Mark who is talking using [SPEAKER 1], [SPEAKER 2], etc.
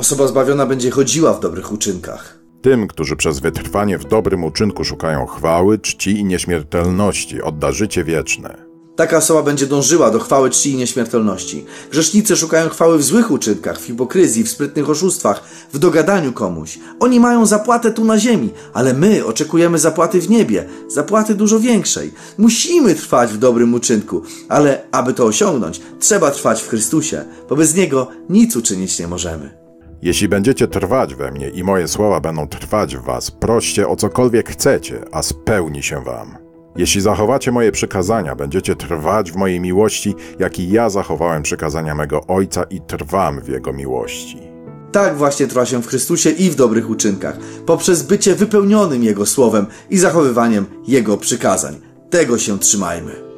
[SPEAKER 1] Osoba zbawiona będzie chodziła w dobrych uczynkach.
[SPEAKER 2] Tym, którzy przez wytrwanie w dobrym uczynku szukają chwały, czci i nieśmiertelności, odda życie wieczne.
[SPEAKER 1] Taka osoba będzie dążyła do chwały czci i nieśmiertelności. Grzesznicy szukają chwały w złych uczynkach, w hipokryzji, w sprytnych oszustwach, w dogadaniu komuś. Oni mają zapłatę tu na ziemi, ale my oczekujemy zapłaty w niebie, zapłaty dużo większej. Musimy trwać w dobrym uczynku, ale aby to osiągnąć, trzeba trwać w Chrystusie, bo bez Niego nic uczynić nie możemy.
[SPEAKER 2] Jeśli będziecie trwać we mnie i moje słowa będą trwać w was, proście o cokolwiek chcecie, a spełni się wam. Jeśli zachowacie moje przykazania, będziecie trwać w mojej miłości, jak i ja zachowałem przykazania mego Ojca i trwam w Jego miłości.
[SPEAKER 1] Tak właśnie trwa się w Chrystusie i w dobrych uczynkach, poprzez bycie wypełnionym Jego słowem i zachowywaniem Jego przykazań. Tego się trzymajmy.